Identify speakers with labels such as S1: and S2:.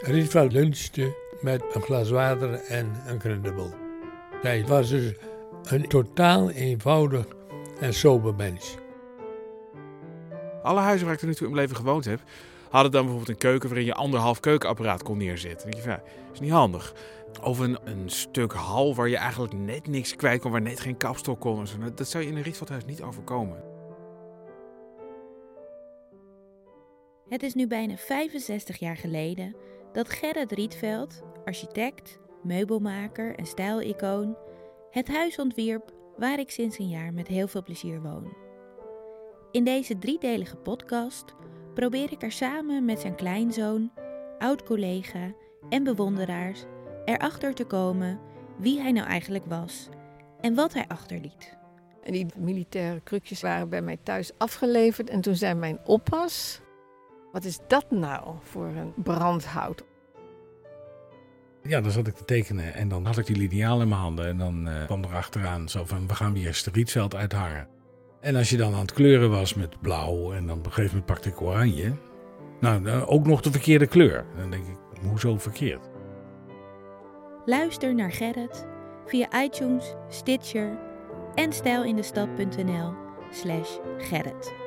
S1: Rietveld lunchte met een glas water en een krentenbol. Hij was dus een totaal eenvoudig en sober mens.
S2: Alle huizen waar ik er nu toe in mijn leven gewoond heb, hadden dan bijvoorbeeld een keuken waarin je anderhalf keukenapparaat kon neerzetten. Van, ja, is niet handig. Of een, een stuk hal waar je eigenlijk net niks kwijt kon, waar net geen kapstok kon. Nou, Dat zou je in een Rietveldhuis niet overkomen.
S3: Het is nu bijna 65 jaar geleden dat Gerrit Rietveld, architect, meubelmaker en stijlicoon, het huis ontwierp waar ik sinds een jaar met heel veel plezier woon. In deze driedelige podcast probeer ik er samen met zijn kleinzoon, oud-collega en bewonderaars erachter te komen wie hij nou eigenlijk was en wat hij achterliet.
S4: En die militaire krukjes waren bij mij thuis afgeleverd. En toen zei mijn oppas: Wat is dat nou voor een brandhout?
S5: Ja, dan zat ik te tekenen en dan had ik die liniaal in mijn handen. En dan eh, kwam er achteraan zo van, we gaan weer het Rietveld uithangen. En als je dan aan het kleuren was met blauw en dan op een gegeven moment pakte ik oranje. Nou, dan ook nog de verkeerde kleur. Dan denk ik, hoezo verkeerd?
S3: Luister naar Gerrit via iTunes, Stitcher en stijlindestad.nl slash Gerrit.